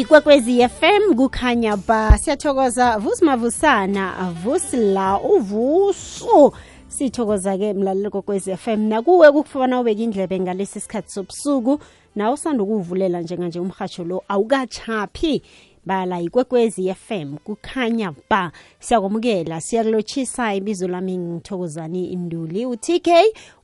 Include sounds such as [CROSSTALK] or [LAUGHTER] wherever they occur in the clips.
ikwekwezi FM kukhanya ba. Siyathokoza vusimavusana vusila uvuso sithokoza ke mlaleli kokwezi FM nakuwe kukufana ubeka indlebe ngalesi sikhathi sobusuku. Nawe usanda ukuwuvulela njenganje umhatsho lo awukachaphi bala ikwekwezi FM kukhanya ba. Siyakwamukela siyakulotshisa ibizo lami ngithokozani induli. uTK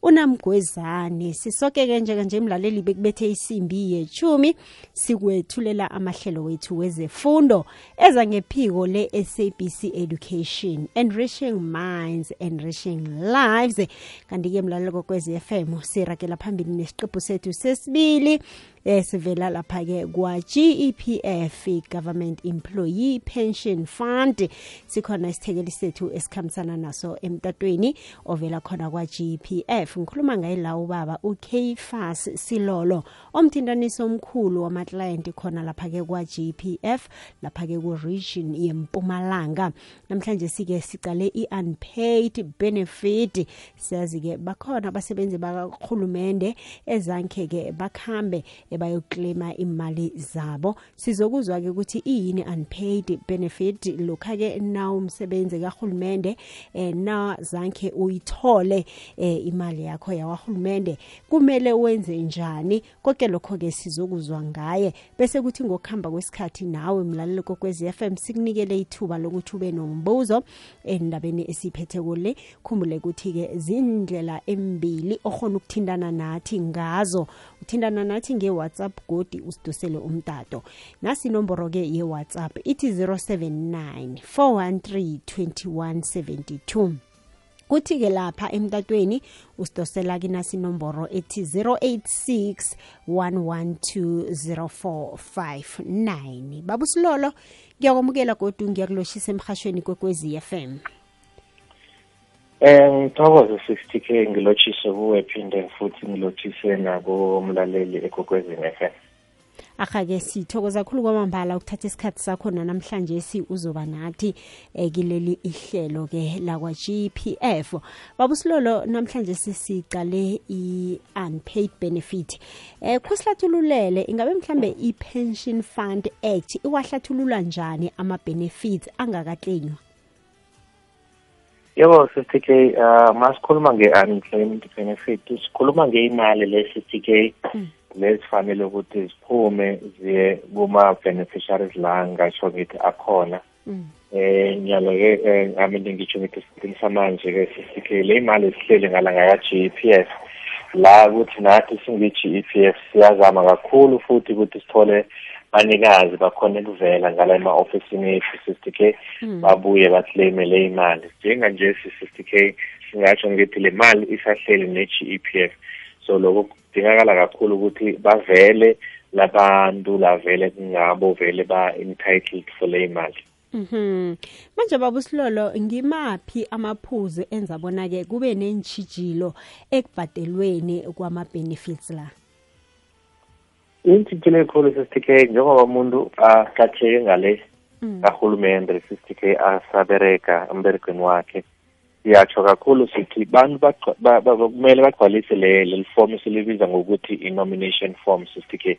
unamgwezane. Sisoke-ke njekanje mlaleli bekubethe isimbi yechumi sikwethulela amahlelo wethu wezefundo eza ngephiko le-sabc education enriching minds enriching lives. Kanti-ke mlaleli kokwezi FM sirakela phambili nesiqephu sethu sesibili esivela lapha-ke kwa-gepf government employee pension fund. Sikhona isithekeli sethu esikhambisana naso emtatweni ovela khona kwa-gepf ngikhuluma ngaye la ubaba ukfas silolo omthintanisi omkhulu wamaklayenti khona lapha-ke kwa-gpf lapha-ke ku-region yempumalanga. Namhlanje sike sicale i-unpaid benefit. Siyazi-ke bakhona abasebenzi bakarhulumende ezanke-ke bakhambe bayoklema imali zabo. Sizokuzwa-ke ukuthi iyini unpaid benefit? Lokha-ke na umsebenzi kahulumende eh, na zanke uyithole eh, imali yakho yawahulumende kumele wenze njani? Konke lokho-ke sizokuzwa ngaye. Bese kuthi ngokuhamba kwesikhathi nawe mlaleli kokwezi FM sikunikele ithuba lokuthi ube nombuzo endabeni esiphethe kule khumbule ukuthi-ke zindlela embili okhona ukuthindana nathi ngazo. Uthindana nathi nge-whatsapp godi usidosele umtato. Nasi inomboro-ke ye-whatsapp ithi 079 413 2172 kuthi-ke lapha emtatweni usidosela kinasi inomboro ethi 086 112 0459 baba usilolo ngiyakwamukela godu ngiyakuloshisa emhashweni kwekwezi FM Eh ngithokoze 60k ngilotshise kuwe phinde futhi ngilotshise nabo umlaleli ekokwezini FM. Akha-ke sithokoza kakhulu kwamambala ukuthatha isikhathi sakho namhlanje si uzoba nathi eh, kileli ihlelo ke lakwa GPF. Babusilolo namhlanje sisicale i-unpaid benefit. Eh kusihlathululele ingabe mhlambe i-pension fund act iwahlathulula njani ama benefits angakaklenywa? Yebo CTK uh masikhuluma nge-unemployment benefit sikhuluma ngeimali le-CTK lezifanele ukuthi ziphume ziye kuma-beneficiaries la ngasho ngithi akhona. Eh nyalo ke amele ngitsho ngithi isikhathini samanje-ke CTK le imali sihleli ngalanga ka-GEPF la ukuthi nathi singi-GEPF siyazama kakhulu futhi ukuthi sithole banikazi bakhona ukuvela ngala ema-ofisini ethu sister k babuye bakleyime le imali njenganje sister k singatsho ngithi le mali isahleli ne-g e p f so lokho kudingakala kakhulu ukuthi bavele labantu lavele kungabo vele ba-entitled for le imali Mhm. Manje baba usilolo ngimaphi amaphuzu enza bona ke kube nenchijilo ekubhadelweni kwama benefits la. Intshintshile ekhulu sister k njengoba umuntu ahlatheke ngale kahulumende sister k asabereka emberegweni wakhe. Siyatsho kakhulu sithi bantu kumele bagcwalise le leli form silibiza ngokuthi i-nomination form sister k.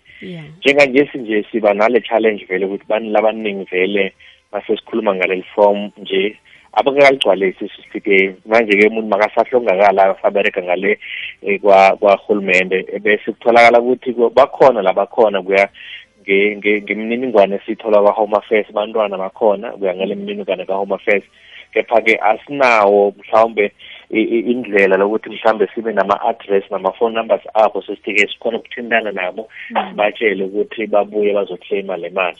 Njenganje sinje siba nale challenge vele ukuthi bani labaningi vele masesikhuluma ngaleli form nje. Abangakaligcwalisi sister manje-ke umuntu makasahlongakala asabereka ngale eh, kwa kwahulumende bese kutholakala ukuthi ku- bakhona la bakhona kuya nge- nge- ngemininingwane esiyithola kwa-home affairs bantwana bakhona kuya ngale mininingwane ka-home affairs. Kepha-ke asinawo mhlawumbe i- i- indlela lokuthi mhlawumbe sibe nama-address nama-phone numbers abo sesithike sikhona ukuthintana nabo sibatshele ukuthi babuye bazoclaima le mali.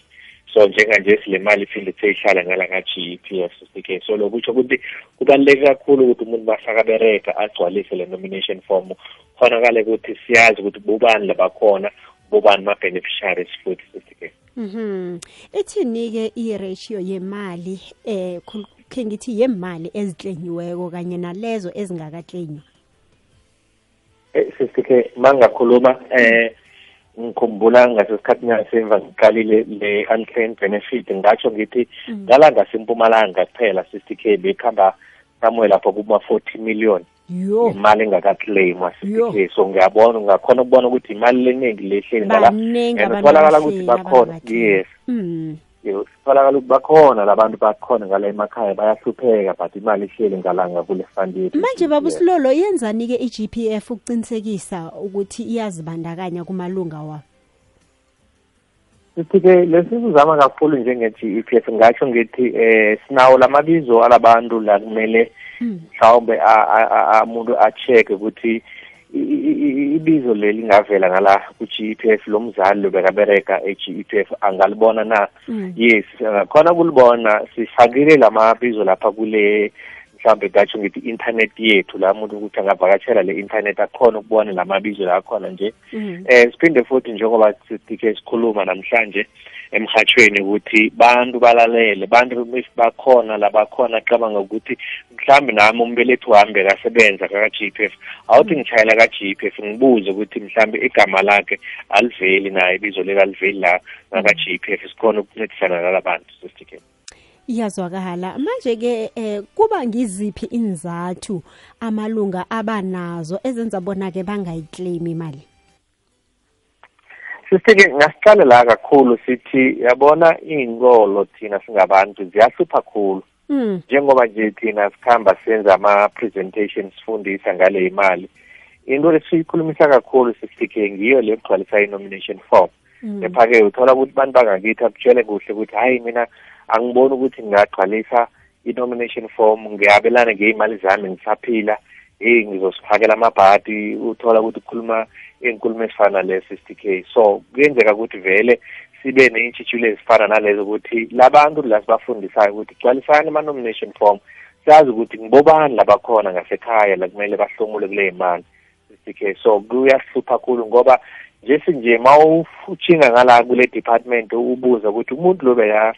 So njenganje sile mali iphinde seyihlala ngala nga-g e p f sesike so lokho kusho ukuthi kubaluleke kakhulu ukuthi umuntu masakabereka agcwalise le nomination form khonakale ukuthi siyazi ukuthi bobani labakhona bobani ma-beneficiaries futhi sesike Mhm. Ithini ke i-ratio yemali eh khe ngithi yemali eziklenyiweko kanye nalezo ezingakaklenywa. Eh, sesike mangakhuluma eh ngikhumbula ngasesikhathini ngasemva ngiqalile le unclaimed benefit. Ngatsho ngithi ngala ngasempumalanga kuphela 60k bekuhamba somewhere lapho kuma 40 million imali engakaclaimwa Yo. CCK so ngiyabona ungakhona ukubona ukuthi imali leningi lehleli ngala. And kutholakala ukuthi bakhona. yes. Mm. Sitholakala ukuthi bakhona labantu bakhona ngala emakhaya bayahlupheka but imali ihleli ngalanga kule fund yethu manje baba Yes. usilolo yenzani ke i-GPF ukuqinisekisa ukuthi iyazibandakanya kumalunga wa sithi-ke lesizama kakhulu njenge-GEPF ngatsho ngithi eh sinawo lamabizo alabantu la kumele Mm. mhlawumbe a- a- a- umuntu a-check ukuthi i- i- i- ibizo leli ngavela ngala ku-GEPF lo mzali lobekabereka e-GEPF angalibona na Mm. yes khona kulibona sifakile lamabizo lapha kule mhlawumbe ngatsho ngithi internet yethu la muntu ukuthi angavakatshela le internet akhona ukubona lamabizo la akhona nje. Mm. eh siphinde futhi njengoba sitike sikhuluma namhlanje emhathweni ukuthi bantu balalele bantu if bakhona la bakhona cabanga ukuthi mhlambe nami umbelethi wami bekasebenza ka-GPF awuthi ngishayela ka-GPF ngibuze ukuthi mhlambe igama lakhe aliveli naye ibizo leli aliveli la ngaka-GPF sikhona ukuncedisana nala bantu sesitike iyazwakala manje-ke eh kuba ngiziphi inzathu amalunga abanazo ezenza bona-ke bangayiclaim imali sisike ngasiqale la kakhulu sithi yabona iy'nkolo thina singabantu ziyahlupha khulu mm. njengoba nje thina sikhamba senza ama-presentation sifundisa ngale imali into lesiyikhulumisa kakhulu sisike ngiyo le kugcwalisa i-nomination form Mm. kepha-ke uthola ukuthi bantu bangakithi akutshele kuhle ukuthi hhayi mina angiboni ukuthi ngingagcwalisa i-nomination form ngiyabelana ngey'mali zami ngisaphila. Hey ngizosifakela amabhadi uthola ukuthi kukhuluma iy'nkulumo ezifana le-sixty k. So kuyenzeka ukuthi vele sibe ney'ntshitshulo ezifana nalezo ukuthi labantu la sibafundisayo ukuthi gcwalisani ama-nomination form siyazi ukuthi ngibobani labakhona ngasekhaya la kumele bahlomule kule mali sixty k. So kuyasihlupha kakhulu ngoba nje sinje ma utshinga ngala kule department ubuza ukuthi umuntu lo beya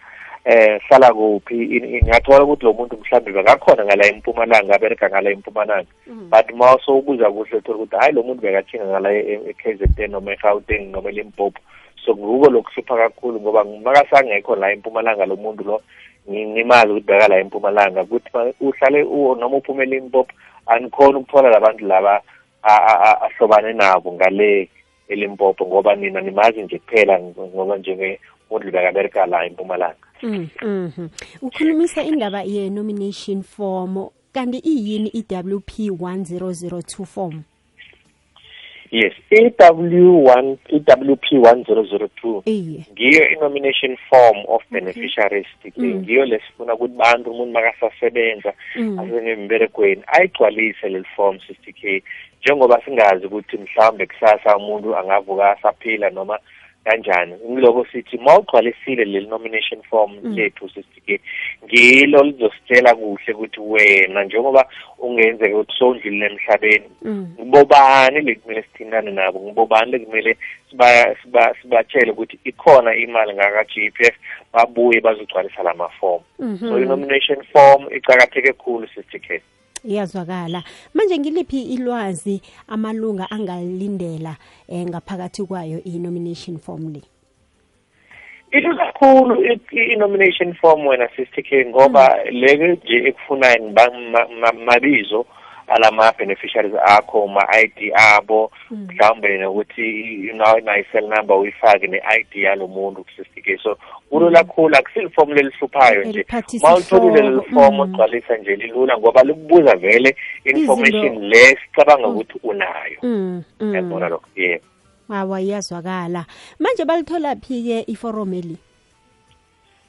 eh hlala kuphi? Ngiyathola ukuthi lo muntu mhlawumbe bekakhona ngala empumalanga abereka ngala empumalanga. Mm. but ma sowubuza kuhle uthola ukuthi hayi lo muntu bekathinga ngala e-KZN noma e-Gauteng noma eLimpopo. So nguko lokuhlupha kakhulu ngoba makasangekho la empumalanga lo muntu lo ngi- ngimazi ukuthi beka la empumalanga. Ukuthi ma- uhlale noma uphume eLimpopo anikhona ukuthola labantu laba ahlobane nabo ngale eLimpopo ngoba nina nimazi nje kuphela ngoba njengemuntu bekabereka la empumalanga. Mhm. ukhulumisa indaba ye-nomination form kanti iyini i-wp 1002 form yes EW1 EWP 1002 iye ngiyo i-nomination form of beneficiaries mm. Mm. ngiyo lesifuna ukuthi bantu umuntu makasasebenza Mm. asenemberegweni ayigcwalise leli form 60k njengoba singazi ukuthi mhlawumbe kusasa umuntu angavuka asaphila noma kanjani ngiloko sithi ma ugcwalisile leli nomination form Mm. lethu 60k ngilo lizositshela kuhle ukuthi wena njengoba ungenzeka ukuthi sowundlulile emhlabeni Mm. ngibobani lekumele sithintane nabo ngibobani lekumele siba- siba- sibatshele ukuthi ikhona imali ngaka-GPF babuye bazogcwalisa la mafomu Mhm. so i-nomination form icakatheke khulu sister iyazwakala. Manje ngiliphi ilwazi amalunga angalindela eh, ngaphakathi kwayo i-nomination form le? Ilula kakhulu i- i- i-nomination form wena sister k ngoba leke nje ekufunayo ngiba- ma- ma- mabizo alama-beneficiaries akho ma-ID abo Mm. mhlawumbe nokuthi na-cell number uyifake ne-i d yalo muntu sister so kulula kakhulu akusilifomu lelihluphayo nje. Ma ulitholile leli fomu ugcwalisa nje lilula ngoba likubuza vele information le sicabanga ukuthi unayo. Mm, mm. yabona lokho yebo awa iyazwakala. Manje balithola phi-ke iforomeli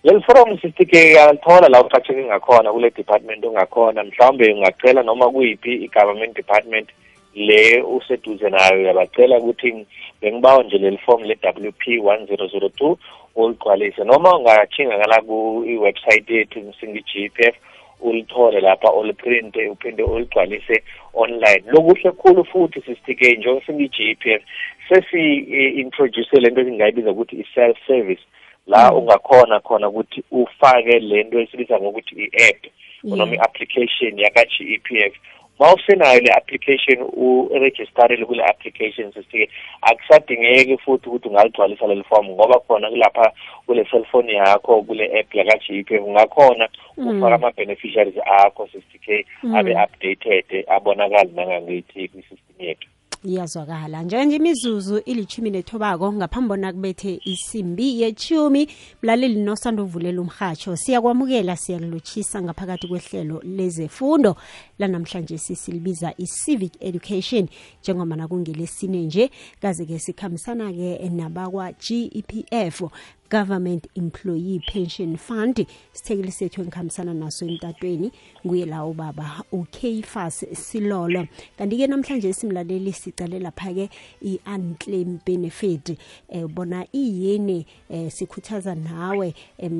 leli forum sisike uyalithola la ucatheke ngakhona kule department ongakhona mhlawumbe ungacela noma kuyiphi i-government department le useduze nayo uyabacela ukuthi bengibawa nje leli form le-w p one zero zero two uligcwalise noma ungathinga ngala ku-website yethu singi-g p f ulithole lapha uliprinte uphinde uligcwalise online. Lokuhle khulu futhi sisitike njengoba singi-g p f sesi-introduce le nto esingayibiza ukuthi i-self service la ungakhona khona ukuthi ufake lento esibiza ngokuthi i-app noma i-application yaka-GEPF mawusenayo le application uregistarile kule application sisike akusadingeki futhi ukuthi ungaligcwalisa leli form ngoba khona kulapha kule cellphone yakho kule app yaka GP ungakhona ufaka ama-beneficiaries akho sisike abe updated abonakali nangangithi kwi-system yethu. Iyazwakala. Njenge imizuzu ilithumi nethobako ngaphambi bona kubethe isimbi yechumi mlaleli nosanda uvulela umrhatsho siyakwamukela siyakulotshisa ngaphakathi kwehlelo lezefundo. Lanamhlanje sisilibiza i-civic education njengoba nakungelesine nje. Kaze-ke sikhambisana-ke nabakwa-gepf government employee pension fund sithekeli sethu engikhambisana naso emtatweni nguye la ubaba ukfas silolo. Kanti-ke namhlanje simlaleli sicale lapha-ke i-unclaim benefit eh, bona iyini eh, sikhuthaza nawe eh,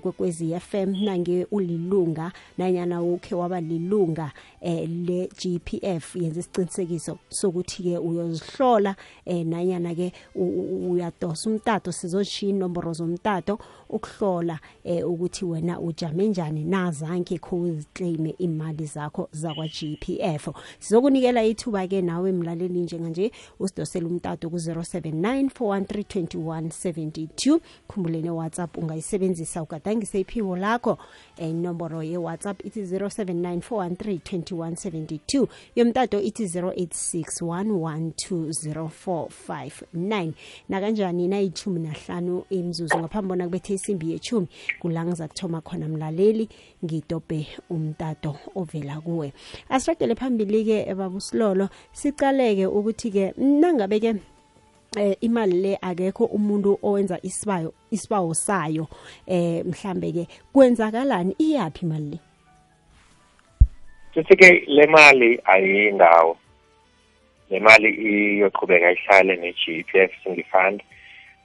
kwekwezi FM nange ulilunga nanyana ukhe waba lilunga eh, le-GPF yenza isiqinisekiso sokuthi-ke uyozihlola eh, nanyana-ke uyadosa umtato sizoshiya inomboro zomtato ukuhlola eh, ukuthi wena ujame njani nazange kho uziclaime imali zakho zakwa-GPF sizokunikela ithuba-ke nawe mlaleli njenganje usidosela umtato ku-079 413 khumbulene whatsapp ungayisebenzisa ugadangise iphiwo lakho. Inomboro eh, ye-whatsapp ithi 079 413 yomtato ithi 086 1120459 nakanjani nayithumi nahlanu imzuzu ngaphambi bona kubethe isimbi yechumi. Kula ngiza kuthoma khona mlaleli ngidobhe umtato ovela kuwe. Asiragele phambili-ke babusilolo sicaleke ukuthi-ke nangabe-ke eh imali le akekho umuntu owenza isibayo isibawo sayo eh mhlambe ke kwenzakalani? Iyapi imali le? Sisike le mali ayindawo. Le mali iyoqhubeka ihlale ne-GPF singifund.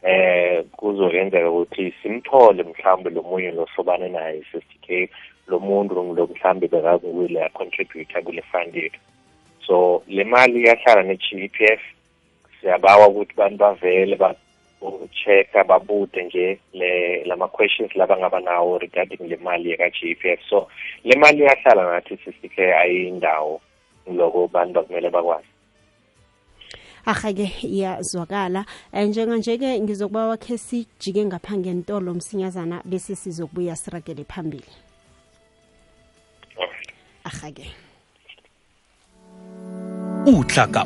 Eh kuzokwenzeka ukuthi simthole mhlawumbe lo munye losobane naye 60k lo muntu lo mhlawumbe bekakuwile contributor kule fund yethu. So le mali iyahlala ne-g p f siyabawa ukuthi bantu bavele check-a babude nje le lama questions laba ngaba nawo regarding le mali yaka-GPF so le mali iyahlala nathi i-fifty k ayindawo loko bantu bakumele bakwazi ahake iyazwakala. Njenganje-ke ngizokuba wakhe sijike ngapha ngentolo msinyazana bese sizokubuya siragele phambili. Ahake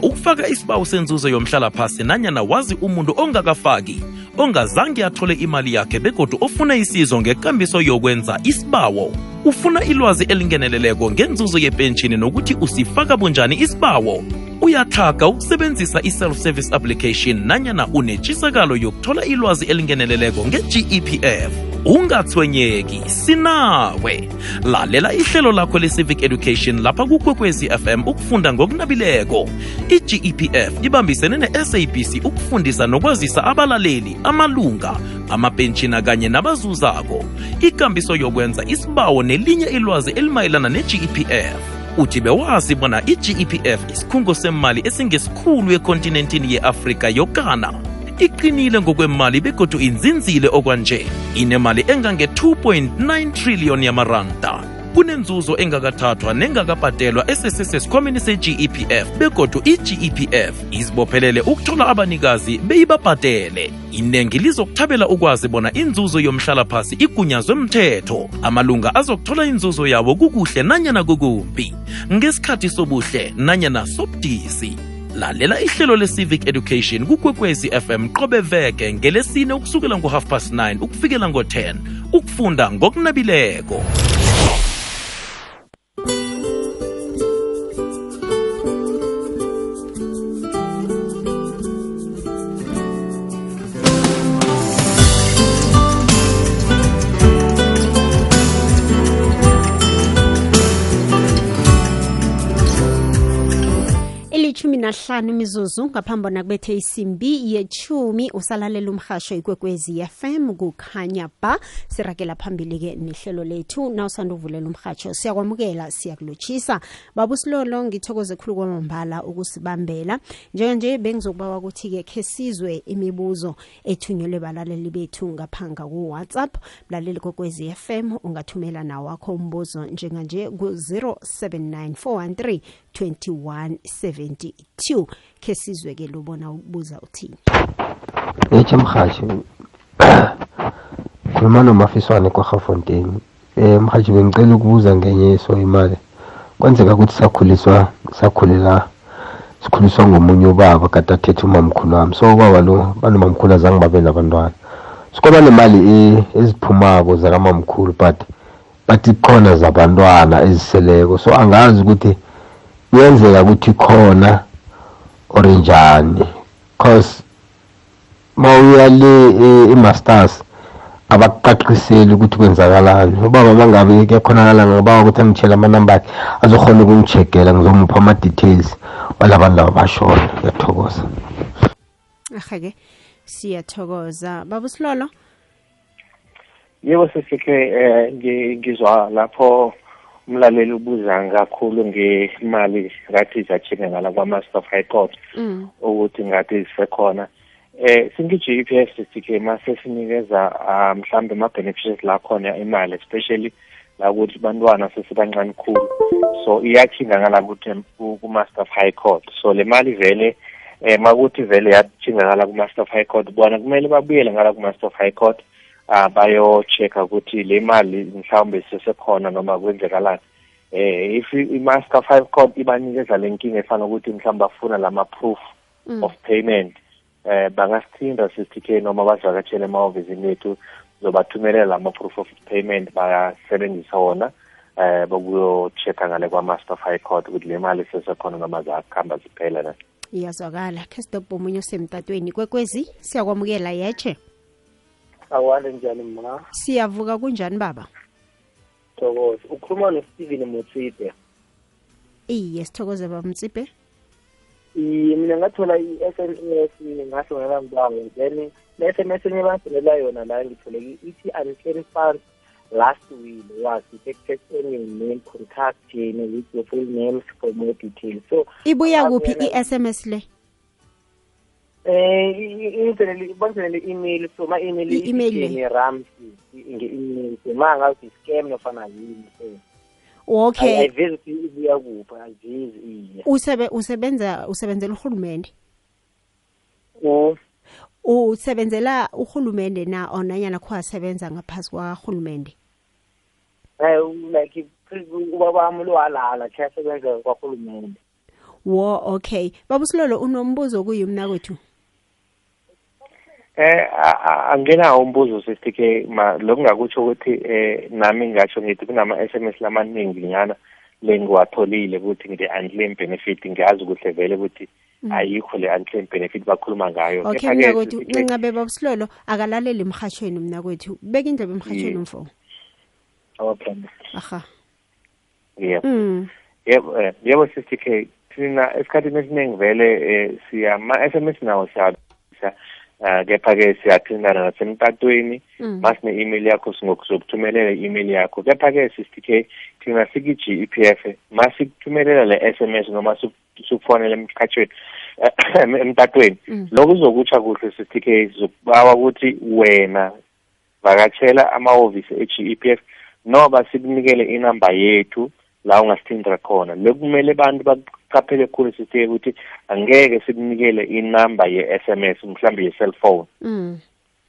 ukufaka isibawo senzuzo yomhlalaphasi nanyana wazi umuntu ongakafaki ongazange athole imali yakhe begodu ofuna isizo ngekambiso yokwenza isibawo. Ufuna ilwazi elingeneleleko ngenzuzo yepentshini nokuthi usifaka bunjani isibawo uyahlaga ukusebenzisa i-self-service application nanyana unetshisakalo yokuthola ilwazi elingeneleleko nge-gepf ungathwenyeki sinawe. Lalela ihlelo lakho le-civic education lapha kukwekwezi fm ukufunda ngokunabileko. I-gepf ibambisene ne-sabc ukufundisa nokwazisa abalaleli amalunga amapentshina kanye nabazuzako. Ikambiso yokwenza isibawo nelinye ilwazi elimayelana ne-gepf uthi bewazi bona i-gepf isikhungo semali esingesikhulu ekontinentini ye-afrika yokana iqinile ngokwemali begodu inzinzile okwanje. Inemali engange-2.9 trillion yamaranda kunenzuzo engakathathwa nengakabhadelwa esesesesikhwameni se-gepf begodu i-gepf izibophelele ukuthola abanikazi beyibabhadele. Inengi lizokuthabela ukwazi bona inzuzo yomhlalaphasi igunyazwe mthetho. Amalunga azokuthola inzuzo yabo kukuhle nanyana kukumbi. Ngesikhathi sobuhle nanyana sobudisi lalela ihlelo le-civic education kukwekwezi fm qobe veke ngelesine ukusukela ngo-half past 9 ukufikela ngo-10 ukufunda ngokunabileko nahlanu imizuzu ngaphambi bona kubethe isimbi yechumi usalalela umhasho ikwekwezi fm kukhanya ba. Sirakela phambili-ke nehlelo lethu nawusanda uvulela umhatsho siyakwamukela siyakulotshisa baba usilolo ngithokoze khulu kwamambala ukusibambela. Njenganje bengizokubawa ukuthi-ke khe sizwe imibuzo ethunyelwe balaleli bethu ngaphanga ku-whatsapp. Mlaleli kokwezi fm ungathumela nawakho umbuzo njenganje ku-079 413 2172 ke sizwe ke lobona ukubuza uthini Eche mhashi. Khuluma nomafiswane kwaGafontein. Eh mhashi bengicela ukubuza ngenye so imali. Kwenzeka ukuthi sakhuliswa sakhulela sikhuliswa ngomunye ubaba kade athethe umamkhulu wami. So ubaba lo banomamkhulu azange babe nabantwana. Sikoba nemali e- eziphumako zakamamkhulu but bathi khona zabantwana eziseleko. So angazi ukuthi kuyenzeka ukuthi khona or njani. Cause mawuya le e- e-masters abakuqaqiseli ukuthi kwenzakalani. Ubaba mangabe kuyakhonakala ngoba ukuthi angitshela amanamba akhe azokhona ukungichekela ngizomupha ama-details walabantu laba bashona ngiyathokoza. Ahake siyathokoza. Baba silolo? Yebo sesikhe eh ngi- ngizwa lapho umlaleli ubuza kakhulu ngemali ngathi ngala kwa-master of high court mm. ukuthi ngathi zisekhona eh singi-GPS sike mase sinikeza ah, mhlambe ama-beneficiaries la khona imali especially la ukuthi bantwana sesibancane khulu. So iyathinga ngala ukuthi ku-master of high court. So le mali vele eh makuthi vele yathingakala ku-master of high court bona kumele babuyele ngala ku-master of high court ah bayo-check-a ukuthi le mali mhlawumbe sesekhona noma kwenzekalani eh if i-master high court ibanikeza le nkinga efana ukuthi mhlawumbe bafuna lama-proof Mm. of payment eh bangasithinda sisitike noma bazivakatshele emahhovisini ethu zobathumelela ama-proof of payment bayasebenzisa wona eh bokuyo-check-a ngale kwa-master high court ukuthi le mali sesekhona noma zakuhamba ziphela na. Iyazwakala. Khe sidobha omunye osemtatweni kwekwezi siyakwamukela yeche awale njani ma siyavuka kunjani baba? Thokoza ukhuluma nosteven motsipe iye sithokoze baba mtsipe iye mina ngathola i-s m s ngahlongela mbango then le-s m s enye bangifunela yona la ngithole ithi unclaimed funds last will was detected on your name contact me with your full names for more details. So ibuya kuphi Ngavela- i-sms le? Eh bangifunele i-email so ma-email I-email le. ithi ramsey nge-email so ma ngathi i-scam nofana yini so okay. Ayivezi ukuthi ibuya kuphi ayivezi iye. Usebe usebenza usebenzela uhulumende Oh, usebenzela uhulumende na onanyana kho asebenza ngaphasi kwahulumende eh like ubaba wami lowalala khe asebenza kwahulumende wo okay. Baba usilolo unombuzo kuyimna kwethu eh angenawo umbuzo sisitike ma lokungakutsho ukuthi eh nami ngasho ngithi kunama-sms lamaningi nyana lengiwatholile ukuthi ngi-unclaim benefit ngiyazi ukuthi vele ukuthi ayikho le unclaim benefit bakhuluma ngayo. Okay Kepha-ke mna kwethu sisitike- ncancabe baba usilolo akalaleli emhatshweni mna kwethu. Beka indlebe emhatshweni mfo. Okay. Aha. Yebo. Mm. Yebo eh, yebo sisitike thina esikhathini esiningi vele eh, siya ma-sms nawo siyabisa uh, kepha-ke siyathintana nasemtatweni Mm. masine email yakho singokuzokuthumelela i-email yakho kepha-ke sisitike thina siki-g e p f masikuthumelela le-sms noma siku- sikufonela emkhatshweni [CLEARS THROAT] emtatweni Mm. lokhu kuzokutsha kuhle sisitike sizokubawa ukuthi wena vakatshela amahhovisi e-g e p f noba sikunikele inamba yethu la ungasithindra khona lokumele abantu baqaphele khulu sisitike ukuthi angeke sikunikele inamba ye-sms mhlawumbe ye-cellphone. Mm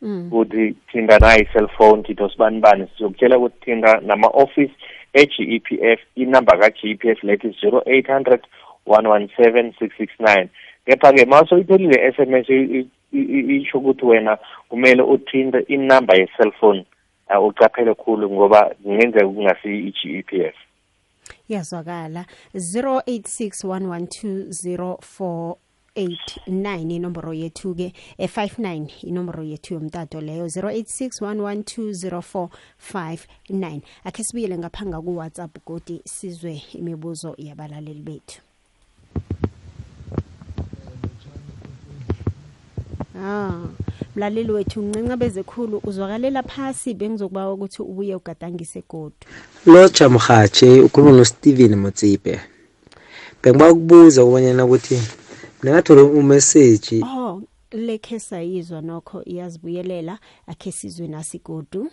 mm. Ukuthi thinda nayi cellphone thitho sibani bani? Sizokutshela ukuthi thinda nama-office e-GEPF inamba ka-GEPF lethi zero eight hundred one one seven six six nine. Kepha-ke ma soyitholile SMS i- i- i- isho ukuthi wena kumele uthinte inamba ye-cellphone. Ucaphele khulu ngoba kungenzeka kungasi i-GEPF yazwakala 0861120489 inomboro yethu ke e59 inomboro yethu yomtato leyo 0861120459 akhe sibuyele ngaphanga ku WhatsApp godi sizwe imibuzo yabalaleli bethu. Ah. Mlaleli wethu ncinca bezekhulu uzwakalela phasi bengizokubawa ukuthi ubuye ugadangise godu lotsha mhatshe ukhuluma nosteven motsipe bengiba ukubuza ukubanyana ukuthi ningathola umeseji Oh lekhe sayizwa nokho iyazibuyelela akhe sizwe nasigodu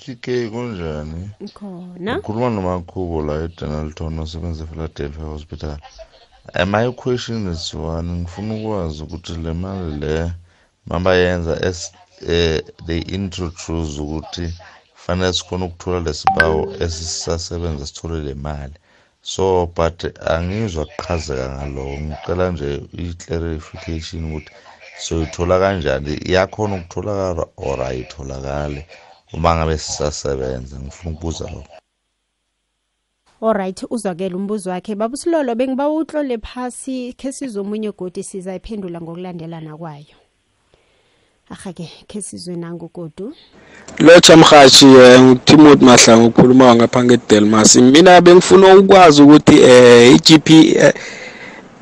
TK kunjani? khona Ukhuluma nomakhubo la eDenalton osebenza ePhiladelphia Hospital. Uh, my question is one? Ngifuna ukwazi ukuthi le mali le mabayenza as eh they introduce ukuthi fanele sikhona ukuthola lesibawo esisasebenza sithole le mali. So but angizwa kuqhazeka ngaloko ngicela nje i-clarification ukuthi soyithola kanjani? Iyakhona ukutholakala or ayitholakali uma ngabe sisasebenza? Ngifuna ukubuza lokho. Alright uzwakele umbuzo wakhe. Baba usilolo bengiba utlole phasi khe sizomunye godi sizayiphendula ngokulandelana kwayo. Ahake khe sizwe nangogodu lotsha mhashi um ngutimothy mahlangu ukhuluma ngapha ngedelmas mina bengifuna ukwazi ukuthi um i-g p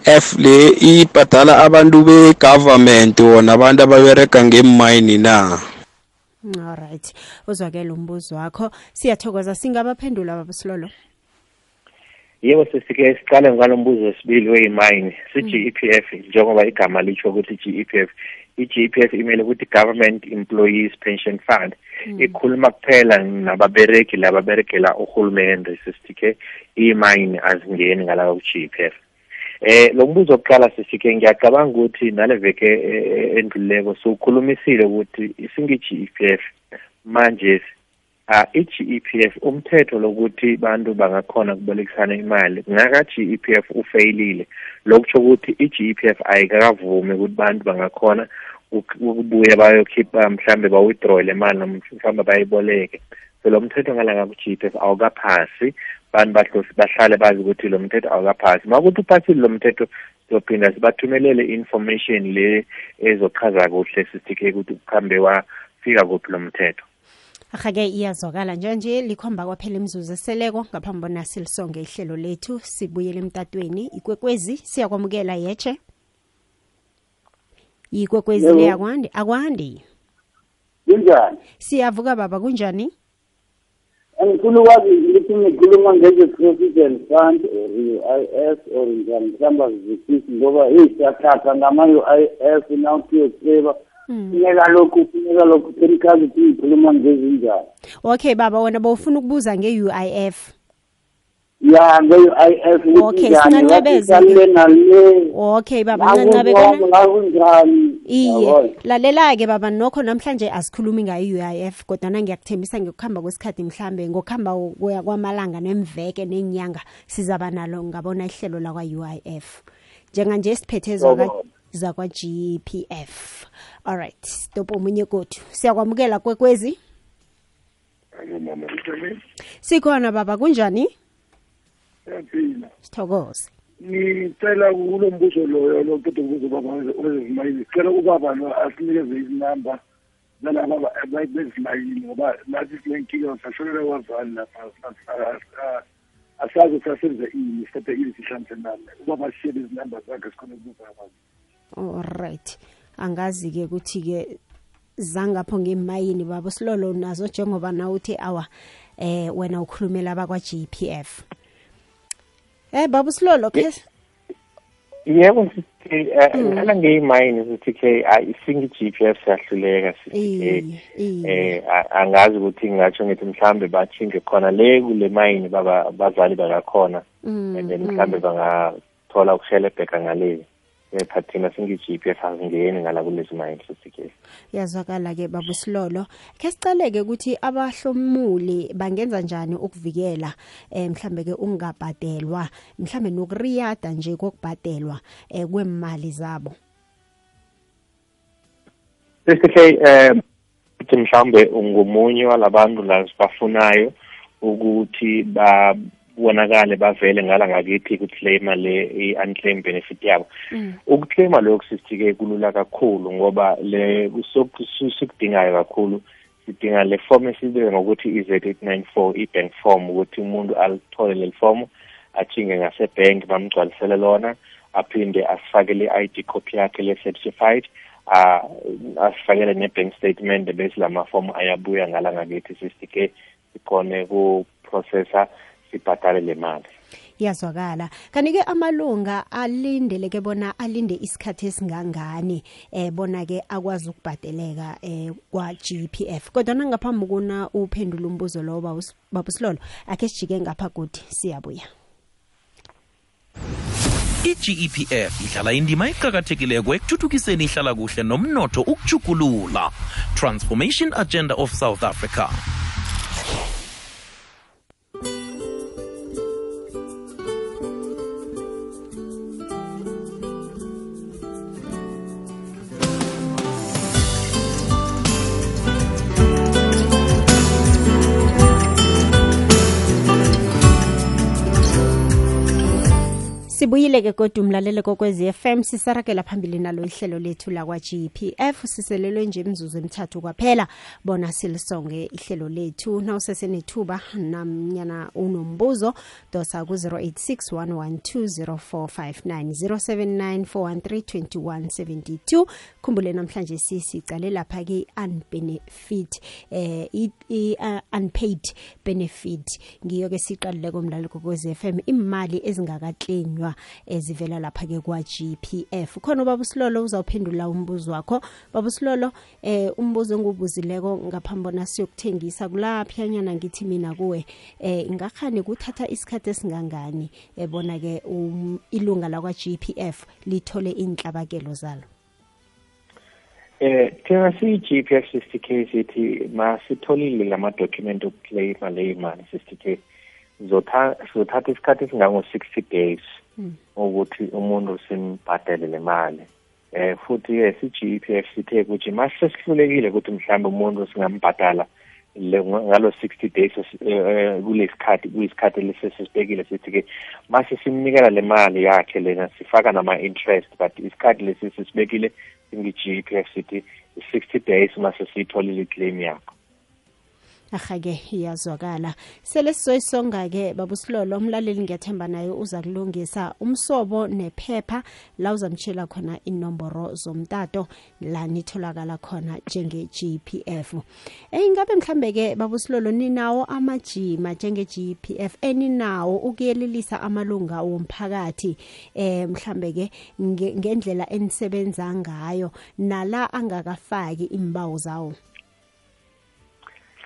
f le ibhadala abantu be-government wona abantu ababerega ngemayini na? Alright uzwakele umbuzo wakho. Siyathokoza singabaphendula baba usilolo? Yebo sesike siqale ngalo mbuzo wesibili weyimayini si-GEPF njengoba igama lisho ukuthi GEPF i-GEPF imele ukuthi government employees pension fund. Ikhuluma kuphela nababereki lababeregela uhulumende sesike iyimayini azingeni ngalawa ku-GEPF eh lo mbuzo wokuqala sisike ngiyacabanga ukuthi nale veke eh, endluleko siwukhulumisile ukuthi isingi-GEPF manje uh, i-GEPF umthetho lokuthi bantu bangakhona kubolekisana imali ngaka-GEPF ufeyilile lokutsho ukuthi i-GEPF ayikakavumi ukuthi bantu bangakhona uk- ukubuya bayokhipha mhlambe ba-withdraw le mali noma mhlawumbe bayiboleke. So lo mthetho ngalanga ku-GEPF awukaphasi. Bantu bahlosi bahlale bazi ukuthi lo mthetho awukaphasi. Ma ukuthi uphasile lo mthetho sizophinda sibathumelele i-information le ezochaza kuhle sisike ukuthi kuhambe wafika kuphi lo mthetho. Ahake iyazwakala njanje likhomba kwaphela imzuzu eseleko ngaphambi bona silisonge ihlelo lethu sibuyele emtatweni. Ikwekwezi siyakwamukela yeche ikwekwezi Yebo. le akwandi akwandi? Kunjani? Siyavuka baba kunjani? Angifuna ukwazi ukuthi ngikhuluma ngeze-president fund or i-s or njani mhlawumbe zizwisisi ngoba eyi siyathatha ngama-u-i-f nawutiyoseba funeka lokhu funeka lokhu senikazi ukuthi ngikhuluma ngezinjani okay baba wena bowufuna ukubuza nge-uif ya nge-u-i-f Okay, singancebeza ke. le nale okay baba ncancabekana ngakunjani? Iye lalela-ke baba nokho namhlanje asikhulumi ngayo-uif kodwana ngiyakuthembisa ngekuhamba kwesikhathi mhlambe ngokuhamba kuya kwamalanga nemveke nenyanga sizaba nalo ngabona ihlelo lakwa-uif njenganje siphethe zakwa- zakwa-g p f. alright stop omunye kodwa siyakwamukela kwekwezi? Sikhona baba. Kunjani? Yaphila sithokoze. Ngicela kulo mbuzo loyo lo kodwa ukubuza baba wezimayini sicela ubaba lo asinikeze izinamba zalaba bezimayini ngoba nathi silenkinga sashonela wazali lapha. Asazi ukuthi asenze ini sithathe ini sihlanze nami ubaba sishiye izinamba zakhe sikhona ukubuza abantu alright angazi-ke ukuthi-ke zangapho ngemayini baba silolo nazo njengoba na uthi awa eh wena ukhulumela abakwa-g p f. Eh baba silolo khe yebo sithi ngala ngeyimayini sithi ke isingi-g p f siyahluleka sithi ke eh angazi ukuthi ngingatsho ngithi mhlambe bathinge khona le kule mayini baba bazali bakakhona and then mhlambe bangathola ukushelebheka ngale. Kepha thina singi-g p f azingeni ngala kulezi mayini sithi ke yazwakala-ke baba silolo. Khe sicaleke ukuthi abahlomuli bangenza njani ukuvikela eh mhlambe-ke ukungabhadelwa mhlambe nokuriyada nje kokubhadelwa eh kwemali zabo? Sesihle eh ukuthi mhlambe ungomunye walabantu la sibafunayo ukuthi babonakale bavele ngala ngakithi kuclaima le i-unclaim benefit yabo. Ukuclaima lokhu sisike kulula kakhulu ngoba le sikudingayo kakhulu. Sidinga le form esibiza ngokuthi i-Z894 i-bank form ukuthi umuntu alithole leli form athinge ngasebank bamgcwalisele lona aphinde asifakele i-ID copy yakhe le-certified ah asifakele ne-bank statement bese lama form ayabuya ngala ngakithi. Sisike sikhone ku-processa sibhadale le mali. Iyazwakala. Kanti-ke amalunga alindeleke bona alinde isikhathi esingangani eh bona-ke akwazi ukubhadeleka eh kwa-g p f. Kodwa nangaphambi kuna uphendula umbuzo lowo Babus- babusilolo akhe sijike ngapha kuthi siyabuya. i-GEPF idlala indima eqakathekileko ekuthuthukiseni ihlala kuhle nomnotho ukujukulula transformation agenda of south africa sibuyile-ke kodwa umlalelo kokwezi FM sisaragela phambili nalo ihlelo lethu lakwa-GPF siselelwe nje imzuzu emithathu kwaphela. Bona silisonge ihlelo lethu. Nawusesenethuba namnyana unombuzo dosa ku-086 112 079 khumbule namhlanje sisicale lapha ke-unbenefit eh i- i- uh, unpaid benefit. Ngiyo-ke siqalileko mlalelo kokwezi FM imali ezingakaklenywa ezivela lapha-ke kwa-gpf khona ubaba usilolo uzawuphendula umbuzo wakho. Baba usilolo eh umbuzo engiwubuzileko ngaphambi bona siyokuthengisa kulaphiyanyana ngithi mina kuwe eh ingakhani kuthatha isikhathi esingangani ebona-ke um, ilunga lakwa-gpf lithole inhlabakelo zalo? Eh thina siyi-g p f sixty k sithi masitholile lama-document okuclaima leyo mali sixty k. Zotha- sizothatha isikhathi esingango-sixty days. Ukuthi umuntu simbhadele le mali. Eh futhi ke si-g p f sithe ukuthi mase sihlulekile ukuthi mhlawumbe umuntu singambhadala ngalo 60 days eh, eh, kulesikhathi kuyisikhathi lesesibekile sithi ke mase simnikela le mali yakhe lena sifaka nama interest but isikhathi lesi sisibekile singi GPF sithi 60 days mase siyitholile iclaim yakho. Ahake iyazwakala. Sele sizoyisonga-ke babusilolo umlaleli ngiyathemba naye uza kulungisa umsobo nephepha la uzamtshela khona inomboro zomtato la nitholakala khona njenge-g p f. Um ingabe mhlambe-ke babusilolo ninawo amajima njenge-g p f? Eninawo ukuyelelisa amalunga womphakathi? Um mhlambe-ke nge- ngendlela enisebenza ngayo nala angakafaki imbawu zawo?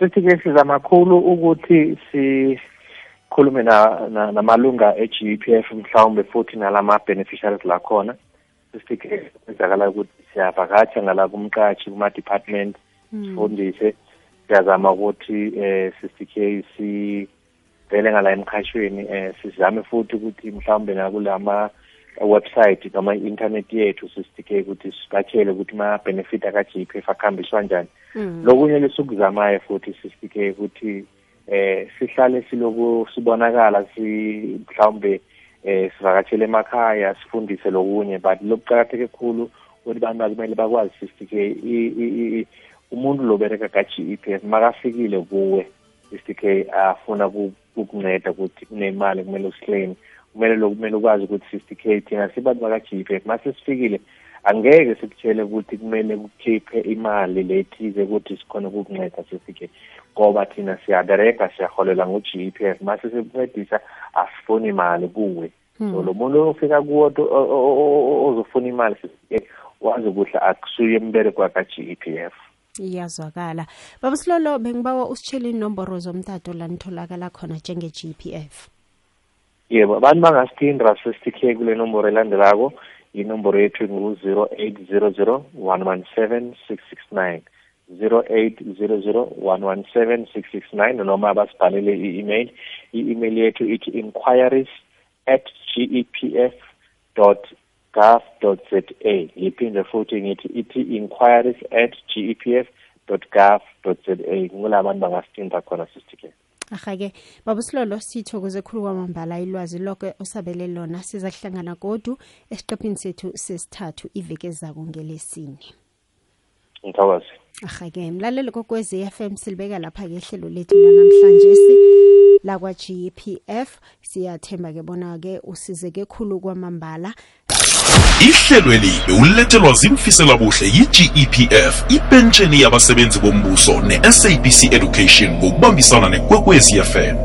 Sithi ke sizama kakhulu ukuthi sikhulume na- na- namalunga e-GPF mhlawumbe futhi nalama beneficiaries la khona. Sithi ke kwenzakala ukuthi siyavakatsha ngala kumqashi kuma-department sifundise siyazama ukuthi eh sithi ke sivele ngala emkhashweni eh sizame futhi ukuthi mhlawumbe nakulama website noma i-internet yethu sithi ke ukuthi sibatshele ukuthi ma-benefit aka-GPF akhambiswa njani. Lokunye lesukuzamayo futhi sisike ukuthi eh sihlale siloku sibonakala si mhlawumbe eh sivakatshele emakhaya sifundise lokunye. But lokuqakatheke kakhulu ukuthi abantu kumele bakwazi sisike umuntu lobereka ka-GEPF makafikile kuwe sisike afuna ku- ukukunceda ukuthi kunemali kumele usiclaim kumele lo kumele ukwazi ukuthi sisike thina sibantu baka-GEPF mase sifikile angeke sikutshele ukuthi kumele kukhiphe imali lethize ukuthi sikhona ukukunceda sesike ngoba thina siyabereka siyaholela ngo-GPF mase sikuncedisa asifuni imali kuwe. So lo muntu ofika kuwo ozofuna imali sesike wazi ukuthi akusuye embereko waka-GEPF iyazwakala. Baba silolo bengibawa usitshele inomboro zomtato la nitholakala khona njenge-g p f yebo abantu bangasithindra sesithe kule nomboro elandelako. Inomboro yethu ngu-zero eight zero zero one one seven six six nine zero eight zero zero one one seven six six nine. Noma basibhalele i-email i-email yethu ithi inquiries at gepf dot gov dot za. Ngiphinde futhi ngithi ithi inquiries at gepf dot gov dot za. Ngula abantu bangasithinda khona ahake baba silolo sithokoze khulu kwamambala ilwazi lokho osabele lona sizahlangana godu esiqephini sethu sesithathu iveke ezako ngelesine. Ngithokoze. Ahake mlaleli kokwezi FM silibeka lapha ke ihlelo lethu lanamhlanje si lakwa GPF siyathemba ke bona ke usizeke khulu kwamambala. Ihlelweli bewulethelwa zimfiselabuhle yi-gepf ipentsheni yabasebenzi bombuso ne-sabc education ngokubambisana nekwekwezi fm